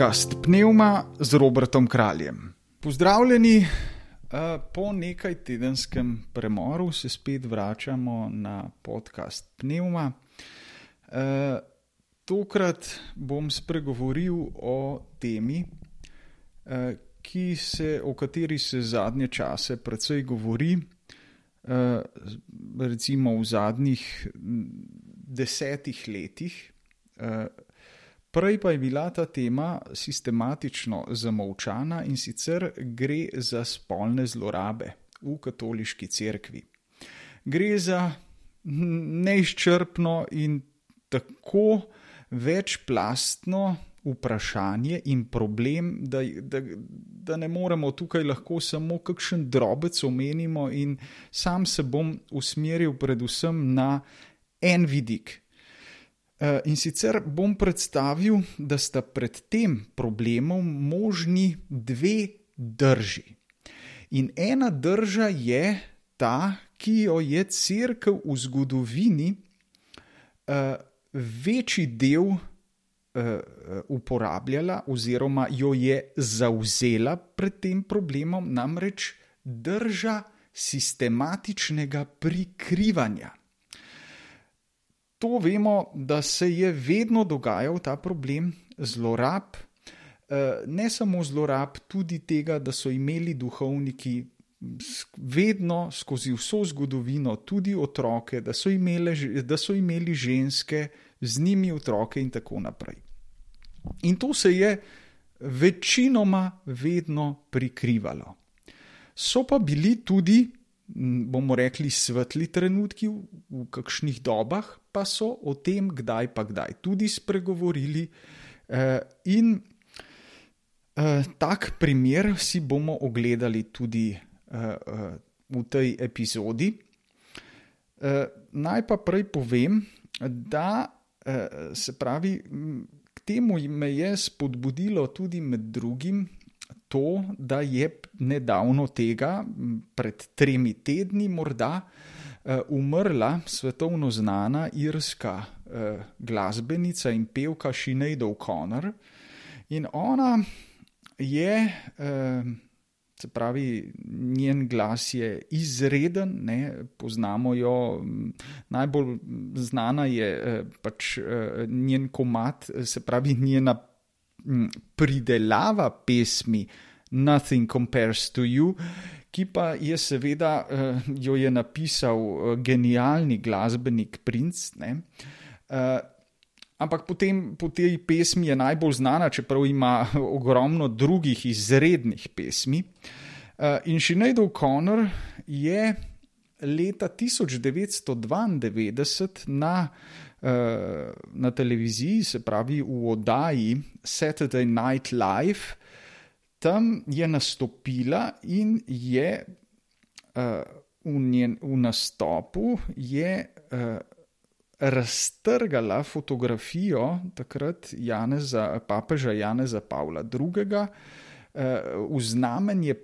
podcast Pneuma z Robertom Kraljem. Pozdravljeni, eh, po nekaj tedenskem premoru se spet vračamo na podcast Pneuma. Eh, tokrat bom spregovoril o temi, eh, se, o kateri se zadnje čase precej govori, recimo v zadnjih desetih letih. Prej pa je bila ta tema sistematično zamolčana in sicer gre za spolne zlorabe v katoliški cerkvi. Gre za neizčrpno in tako večplastno vprašanje in problem, da, da, da ne moremo tukaj lahko samo kakšen drobec omenimo, in sam se bom usmeril predvsem na en vidik in sicer bom predstavil, da sta pred tem problemom možni dve drži. In ena drža je ta, ki jo je crkva v zgodovini uh, večji del uh, uporabljala, oziroma jo je zauzela pred tem problemom, namreč drža sistematičnega prikrivanja to vemo, da se je vedno dogajal ta problem zlorab, eh, ne samo zlorab, tudi tega, da so imeli duhovniki vedno skozi vso zgodovino tudi otroke, da so, imele, da so imeli ženske, z njimi otroke in tako naprej. In to se je večinoma vedno prikrivalo. So pa bili tudi bomo rekli, svetli trenutki v, v kakšnih dobah, pa so o tem, kdaj pa kdaj tudi spregovorili. Eh, in eh, tak primer si bomo ogledali tudi eh, v tej epizodi. Naj pa prej povem, da se pravi, k temu me je spodbudilo tudi med drugim to, da je nedavno tega, pred tremi tedni, morda uh, umrla svetovno znana irska uh, glasbenica in pevka Sinead O'Connor. In ona je, uh, se pravi, njen glas je izreden, ne, poznamo jo, najbolj znana je pač njen komat, se pravi, njena pridelava pesmi Nothing Compares to You, ki pa je seveda uh, jo je napisal uh, genialni glasbenik Prince. Uh, ampak potem po tej pesmi je najbolj znana, čeprav ima ogromno drugih izrednih pesmi. In Sinead O'Connor je leta 1992 na Eh, na televiziji, se pravi v oddaji Saturday Night Live, tam je nastopila in je uh, v, njen, v nastopu je, uh, raztrgala fotografijo takrat Janeza, papeža Janeza Pavla II. Uh, v znamenje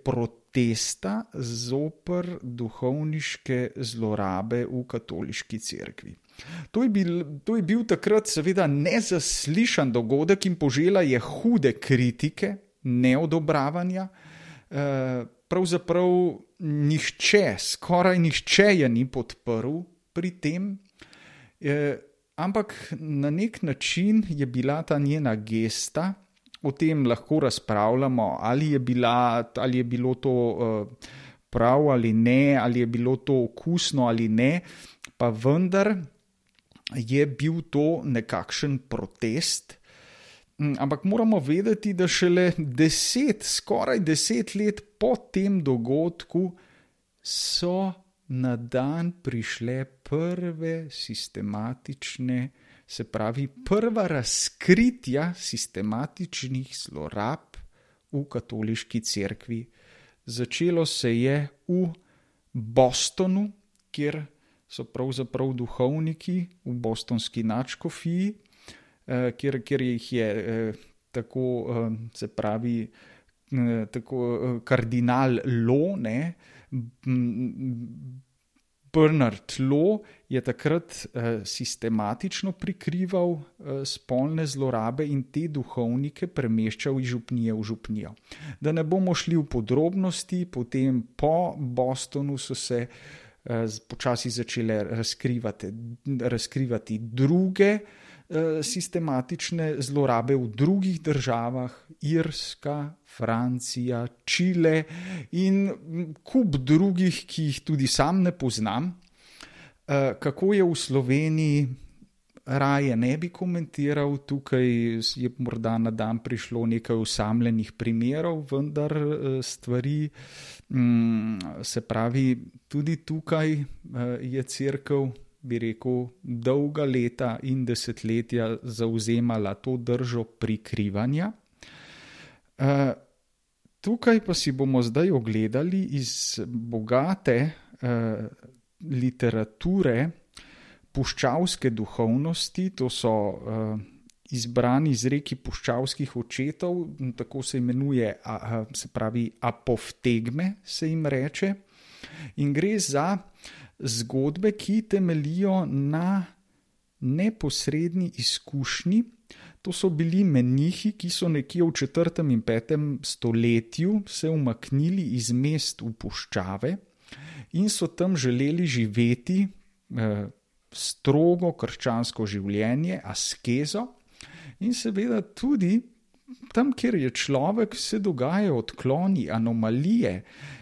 protesta zoper duhovniške zlorabe v katoliški cerkvi. To je, bil, to je bil takrat, seveda, nezaslišan dogodek in požela je hude kritike, neodobravanja. Eh, pravzaprav nihče, skoraj nihče je ni podprl pri tem, eh, ampak na nek način je bila ta njena gesta. O tem lahko razpravljamo, ali je, bila, ali je bilo to uh, prav ali ne, ali je bilo to okusno ali ne, pa vendar je bil to nekakšen protest. Mm, ampak moramo vedeti, da šele deset, skoraj deset let po tem dogodku so na dan prišle prve sistematične, se pravi, prva razkritja sistematičnih zlorab v katoliški cerkvi. Začelo se je v Bostonu, kjer so pravzaprav duhovniki v bostonski načkofiji, eh, kjer, kjer jih je eh, tako, eh, se pravi, tako kardinal Lone. Bernard Tlo je takrat uh, sistematično prikrival uh, spolne zlorabe in te duhovnike premeščal iz župnije v župnijo. Da ne bomo šli v podrobnosti, potem po Bostonu so se uh, počasi začele razkrivati, razkrivati druge uh, sistematične zlorabe v drugih državah, Irska, Francija, Čile in kup drugih, ki jih tudi sam ne poznam. Eh, kako je v Sloveniji, raje ne bi komentiral, tukaj je morda na dan prišlo nekaj usamljenih primerov, vendar eh, stvari, mm, se pravi, tudi tukaj eh, je crkv. Bi rekel, dolga leta in desetletja zauzemala to držo prikrivanja. Tukaj pa si bomo zdaj ogledali iz bogate uh, literature puščavske duhovnosti, to so uh, izbrani izreki puščavskih očetov, tako se imenuje, se pravi, apoftegme se jim reče. In gre za zgodbe, ki temelijo na neposredni izkušnji. To so bili menihi, ki so nekje v 4. in 5. stoletju se umaknili iz mest v puščave in so tam želeli živeti eh, strogo krščansko življenje, askezo, in seveda tudi tam, kjer je človek, se dogajajo odkloni, anomalije eh,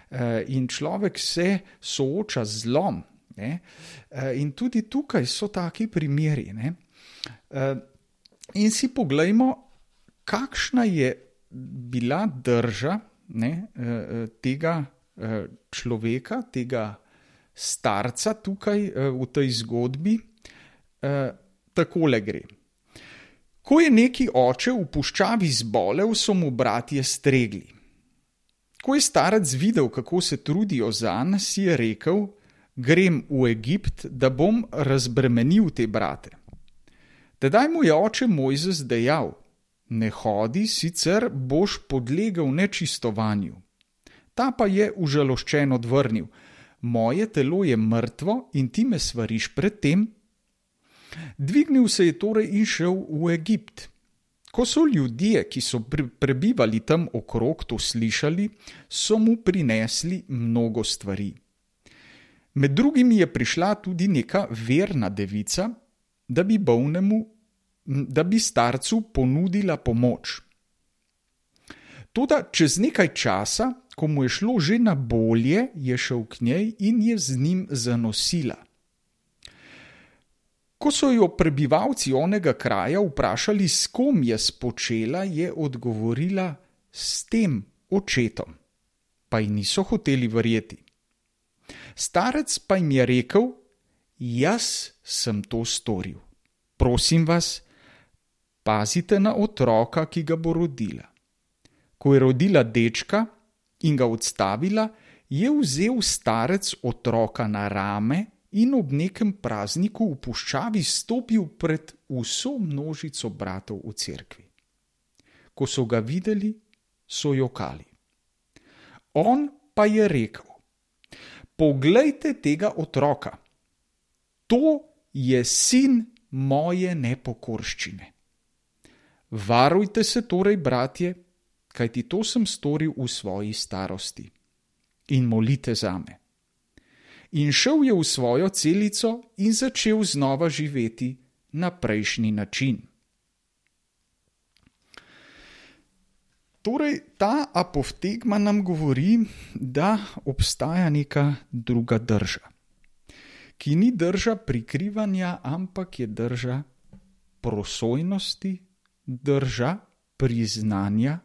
in človek se sooča z zlom. Ne? Eh, in tudi tukaj so taki primeri. Eh, In si pogledajmo, kakšna je bila drža ne, eh, eh, tega eh, človeka, tega starca tukaj v tej zgodbi. Tako le gre. Ko je neki oče v puščavi zbolel, so mu bratje stregli. Ko je starec videl, kako se trudijo za nas, si je rekel: Grem v Egipt, da bom razbremenil te brate. Tedaj mu je oče Mojzes dejal: Ne hodi, sicer boš podlegel nečistovanju. Ta pa je užaloščen odvrnil: Moje telo je mrtvo in ti me svariš pred tem. Dvignil se je torej in šel v Egipt. Ko so ljudje, ki so prebivali tam okrog, to slišali, so mu prinesli mnogo stvari. Med drugim je prišla tudi neka verna devica, da bi bolnemu da bi starcu ponudila pomoč. Toda čez nekaj časa, ko mu je šlo že na bolje, je šel k njej in je z njim zanosila. Ko so jo prebivalci onega kraja vprašali, s kom je spočela, je odgovorila: S tem očetom. Pa ji niso hoteli verjeti. Starec pa jim je rekel: Jaz sem to storil. Prosim vas, pazite na otroka, ki ga bo rodila. Ko je rodila dečka in ga odstavila, je vzel starec otroka na rame in ob nekem prazniku v puščavi stopil pred vso množico bratov v cerkvi. Ko so ga videli, so jokali. On pa je rekel: Poglejte tega otroka, to je sin moje nepokorščine. Varujte se torej, bratje, kajti to sem storil v svoji starosti. In molite za me. In šel je v svojo celico in začel znova živeti na prejšnji način. Torej, ta apoftegma nam govori, da obstaja neka druga drža, ki ni drža prikrivanja, ampak je drža prosojnosti, drža priznanja,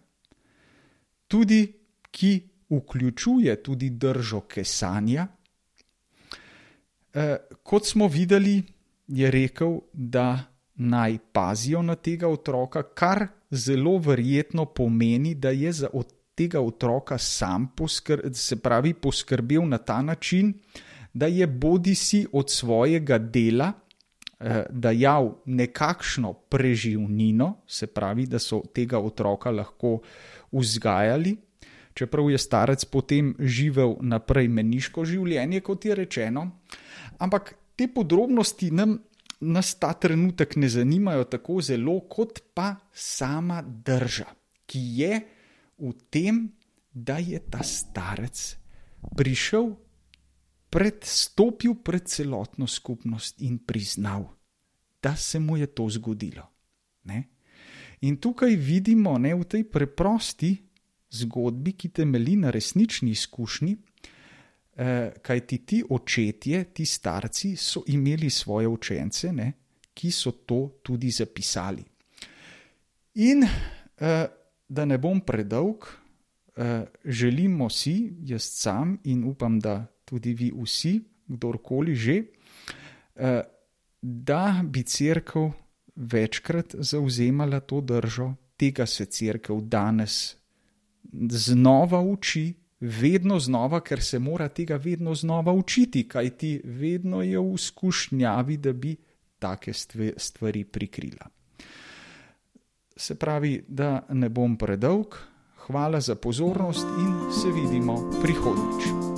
tudi ki vključuje tudi držo kesanja. E, kot smo videli, je rekel, da naj pazijo na tega otroka, kar zelo verjetno pomeni, da je za tega otroka sam poskr se pravi, poskrbel na ta način, da je bodi si od svojega dela Eh, dajal nekakšno preživnino, se pravi, da so tega otroka lahko vzgajali, čeprav je starec potem živel naprej meniško življenje, kot je rečeno, ampak te podrobnosti nam, nas ta trenutek ne zanimajo tako zelo, kot pa sama drža, ki je v tem, da je ta starec prišel, predstopil pred celotno skupnost in priznal, da se mu je to zgodilo. Ne? In tukaj vidimo ne, v tej preprosti zgodbi, ki temelji na resnični izkušnji, kaj ti ti očetje, ti starci so imeli svoje učence, ne, ki so to tudi zapisali. In eh, da ne bom predolg, eh, želimo si, jaz sam in upam, da tudi vi vsi, kdorkoli že, eh, da bi crkv večkrat zauzemala to držo, tega se crkv danes znova uči, vedno znova, ker se mora tega vedno znova učiti, kajti vedno je v skušnjavi, da bi take stvari prikrila. Se pravi, da ne bom predolg, hvala za pozornost in se vidimo prihodnjič.